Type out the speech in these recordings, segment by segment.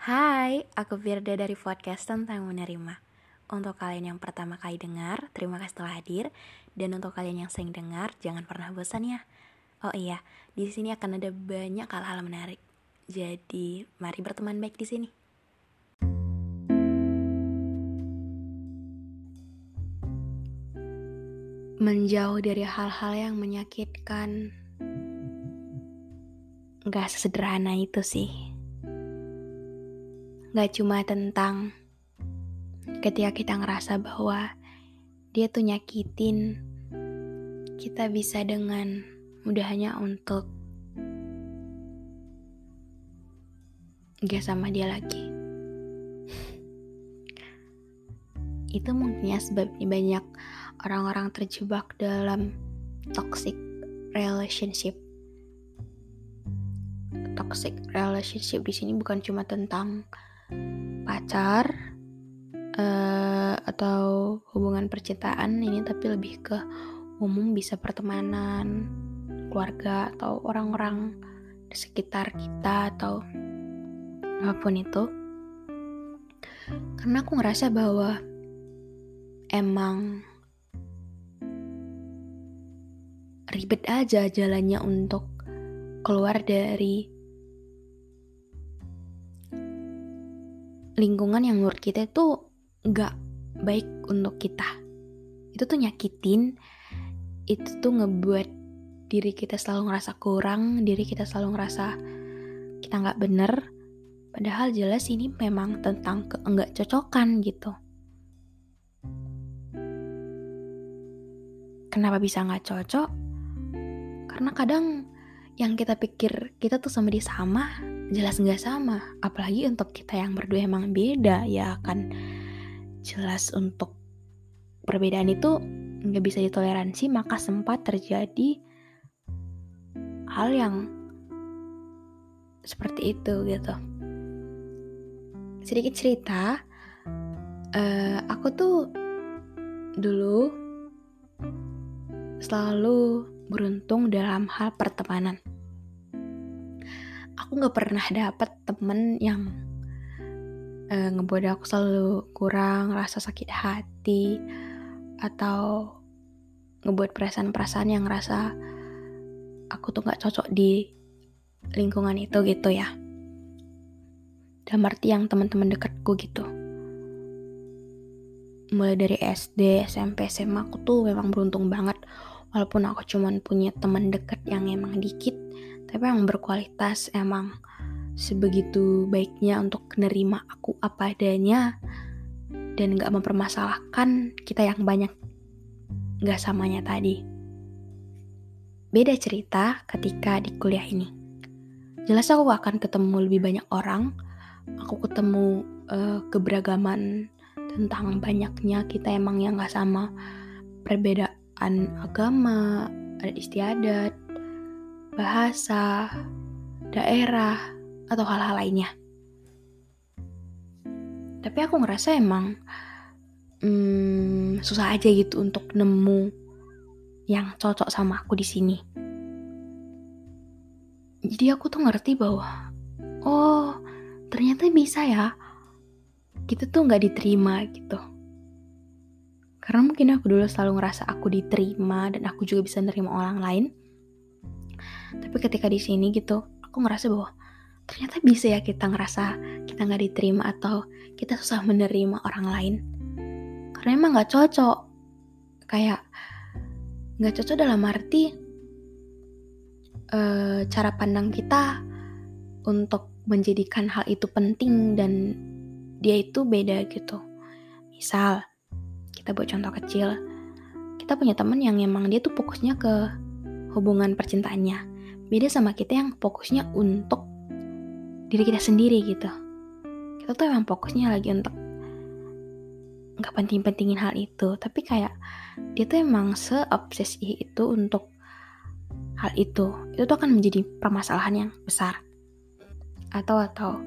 Hai, aku Firda dari podcast tentang menerima. Untuk kalian yang pertama kali dengar, terima kasih telah hadir. Dan untuk kalian yang sering dengar, jangan pernah bosan ya. Oh iya, di sini akan ada banyak hal-hal menarik. Jadi, mari berteman baik di sini. Menjauh dari hal-hal yang menyakitkan, gak sesederhana itu sih. Gak cuma tentang ketika kita ngerasa bahwa dia tuh nyakitin, kita bisa dengan mudahnya untuk gak sama dia lagi. Itu mungkinnya sebabnya banyak orang-orang terjebak dalam toxic relationship. Toxic relationship di sini bukan cuma tentang pacar uh, atau hubungan percintaan ini, tapi lebih ke umum bisa pertemanan, keluarga atau orang-orang di sekitar kita atau apa pun itu. Karena aku ngerasa bahwa emang ribet aja jalannya untuk keluar dari lingkungan yang menurut kita itu gak baik untuk kita itu tuh nyakitin itu tuh ngebuat diri kita selalu ngerasa kurang diri kita selalu ngerasa kita nggak bener Padahal jelas ini memang tentang keenggak cocokan gitu. Kenapa bisa nggak cocok? Karena kadang yang kita pikir kita tuh sama dia sama, jelas nggak sama. Apalagi untuk kita yang berdua emang beda, ya kan. Jelas untuk perbedaan itu nggak bisa ditoleransi, maka sempat terjadi hal yang seperti itu gitu. Sedikit cerita uh, aku tuh dulu selalu beruntung dalam hal pertemanan aku nggak pernah dapet temen yang uh, ngebuat aku selalu kurang rasa sakit hati atau ngebuat perasaan-perasaan yang ngerasa aku tuh nggak cocok di lingkungan itu gitu ya. Dalam arti yang teman-teman dekatku gitu. Mulai dari SD, SMP, SMA aku tuh memang beruntung banget. Walaupun aku cuman punya teman dekat yang emang dikit tapi emang berkualitas emang sebegitu baiknya untuk menerima aku apa adanya dan gak mempermasalahkan kita yang banyak gak samanya tadi. Beda cerita ketika di kuliah ini. Jelas aku akan ketemu lebih banyak orang aku ketemu uh, keberagaman tentang banyaknya kita emang yang gak sama perbedaan agama, adat istiadat, bahasa, daerah, atau hal-hal lainnya. Tapi aku ngerasa emang hmm, susah aja gitu untuk nemu yang cocok sama aku di sini. Jadi aku tuh ngerti bahwa, oh ternyata bisa ya kita tuh nggak diterima gitu karena mungkin aku dulu selalu ngerasa aku diterima dan aku juga bisa nerima orang lain tapi ketika di sini gitu aku ngerasa bahwa ternyata bisa ya kita ngerasa kita nggak diterima atau kita susah menerima orang lain karena emang nggak cocok kayak nggak cocok dalam arti uh, cara pandang kita untuk menjadikan hal itu penting dan dia itu beda gitu. Misal, kita buat contoh kecil, kita punya temen yang emang dia tuh fokusnya ke hubungan percintaannya. Beda sama kita yang fokusnya untuk diri kita sendiri gitu. Kita tuh emang fokusnya lagi untuk nggak penting-pentingin hal itu. Tapi kayak dia tuh emang seobsesi itu untuk hal itu. Itu tuh akan menjadi permasalahan yang besar. Atau atau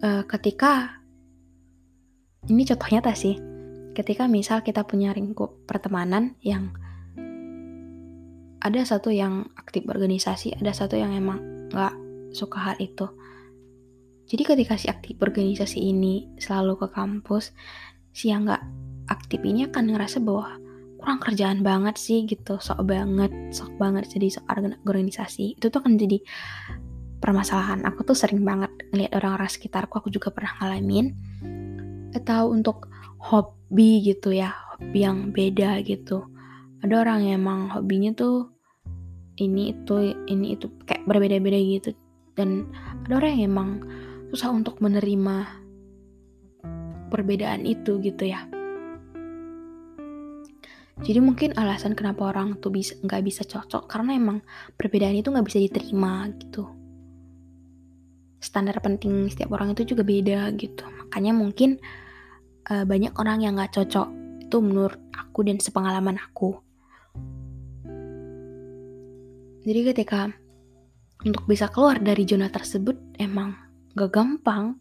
uh, ketika ini contoh nyata sih. Ketika misal kita punya lingkup pertemanan yang ada satu yang aktif organisasi, ada satu yang emang nggak suka hal itu. Jadi ketika si aktif organisasi ini selalu ke kampus, si yang nggak aktif ini akan ngerasa bahwa kurang kerjaan banget sih gitu, sok banget, sok banget jadi sok organisasi. Itu tuh akan jadi permasalahan. Aku tuh sering banget ngeliat orang-orang sekitarku, aku juga pernah ngalamin. Atau untuk hobi gitu ya, hobi yang beda gitu ada orang yang emang hobinya tuh ini itu ini itu kayak berbeda-beda gitu. Dan ada orang yang emang susah untuk menerima perbedaan itu gitu ya. Jadi mungkin alasan kenapa orang tuh bisa nggak bisa cocok karena emang perbedaan itu nggak bisa diterima gitu. Standar penting setiap orang itu juga beda gitu. Makanya mungkin uh, banyak orang yang nggak cocok itu menurut aku dan sepengalaman aku jadi ketika untuk bisa keluar dari zona tersebut emang gak gampang.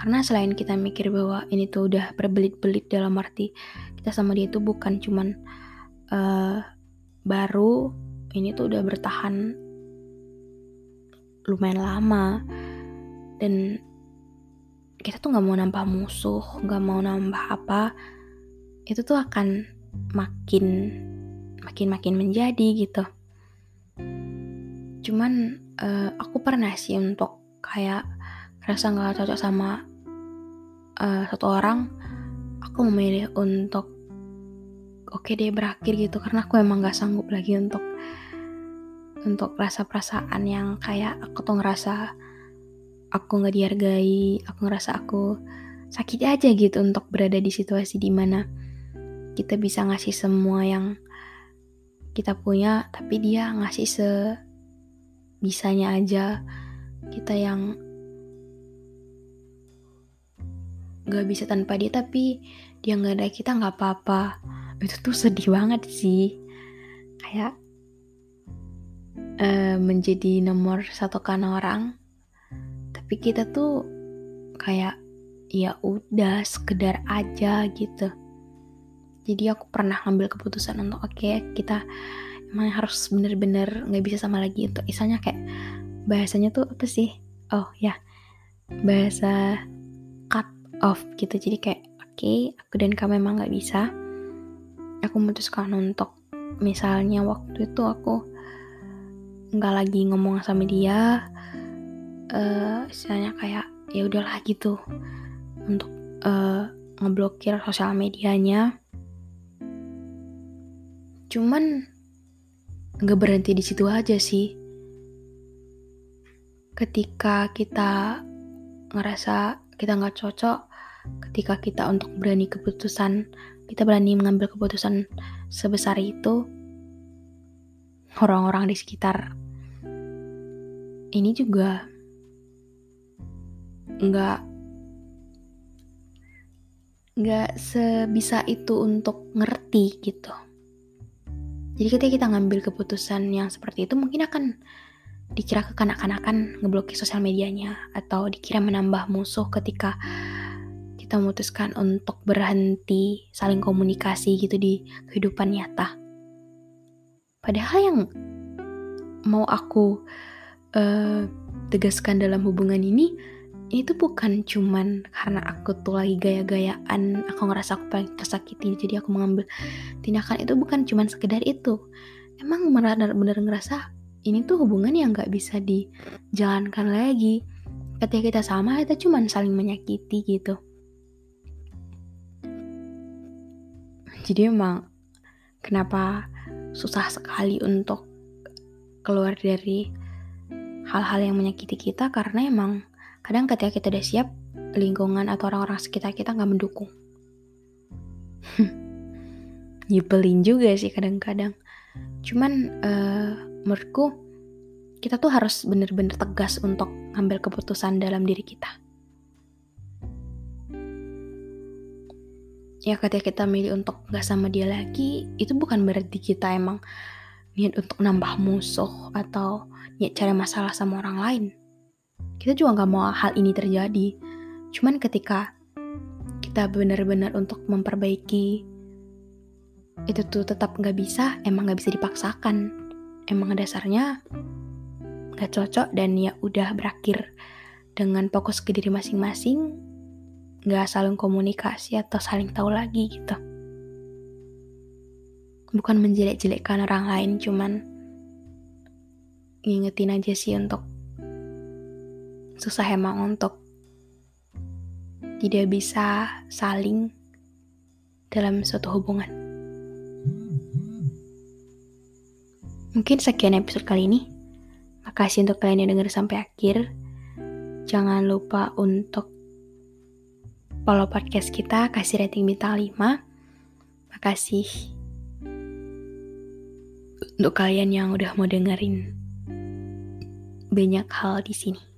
Karena selain kita mikir bahwa ini tuh udah berbelit-belit dalam arti kita sama dia itu bukan cuman uh, baru ini tuh udah bertahan lumayan lama. Dan kita tuh nggak mau nambah musuh nggak mau nambah apa itu tuh akan makin makin makin menjadi gitu cuman uh, aku pernah sih untuk kayak rasa nggak cocok sama uh, satu orang aku memilih untuk oke okay deh berakhir gitu. Karena aku emang nggak sanggup lagi untuk untuk rasa perasaan yang kayak aku tuh ngerasa aku nggak dihargai aku ngerasa aku sakit aja gitu untuk berada di situasi di mana kita bisa ngasih semua yang kita punya tapi dia ngasih se bisanya aja kita yang gak bisa tanpa dia tapi dia nggak ada kita nggak apa-apa. Itu tuh sedih banget sih. Kayak uh, menjadi nomor satu kan orang. Tapi kita tuh kayak ya udah sekedar aja gitu. Jadi aku pernah ngambil keputusan untuk oke okay, kita emang harus bener-bener nggak bisa sama lagi untuk misalnya kayak bahasanya tuh apa sih? Oh ya. Bahasa cut off gitu. Jadi kayak oke okay, aku dan kamu emang nggak bisa. Aku memutuskan untuk misalnya waktu itu aku nggak lagi ngomong sama dia uh, kayak ya udahlah gitu untuk uh, ngeblokir sosial medianya. Cuman nggak berhenti di situ aja sih. Ketika kita ngerasa kita nggak cocok, ketika kita untuk berani keputusan, kita berani mengambil keputusan sebesar itu, orang-orang di sekitar ini juga nggak nggak sebisa itu untuk ngerti gitu. Jadi ketika kita ngambil keputusan yang seperti itu mungkin akan dikira kekanak-kanakan ngeblokir sosial medianya atau dikira menambah musuh ketika kita memutuskan untuk berhenti saling komunikasi gitu di kehidupan nyata. Padahal yang mau aku uh, tegaskan dalam hubungan ini itu bukan cuman karena aku tuh lagi gaya-gayaan aku ngerasa aku paling tersakiti jadi aku mengambil tindakan. Itu bukan cuman sekedar itu. Emang benar-benar ngerasa ini tuh hubungan yang gak bisa dijalankan lagi. Ketika kita sama kita cuman saling menyakiti gitu. Jadi emang kenapa susah sekali untuk keluar dari hal-hal yang menyakiti kita? Karena emang Kadang ketika kita udah siap, lingkungan atau orang-orang sekitar kita nggak mendukung. Nyebelin juga sih kadang-kadang. Cuman uh, menurutku kita tuh harus bener-bener tegas untuk ngambil keputusan dalam diri kita. Ya ketika kita milih untuk gak sama dia lagi, itu bukan berarti kita emang niat untuk nambah musuh atau niat cari masalah sama orang lain. Kita juga gak mau hal ini terjadi. Cuman ketika kita benar-benar untuk memperbaiki itu tuh tetap gak bisa, emang gak bisa dipaksakan. Emang dasarnya gak cocok dan ya udah berakhir dengan fokus ke diri masing-masing, gak saling komunikasi atau saling tahu lagi gitu. Bukan menjelek-jelekkan orang lain, cuman ngingetin aja sih untuk susah emang untuk tidak bisa saling dalam suatu hubungan. Mungkin sekian episode kali ini. Makasih untuk kalian yang denger sampai akhir. Jangan lupa untuk follow podcast kita, kasih rating bintang 5. Makasih untuk kalian yang udah mau dengerin banyak hal di sini.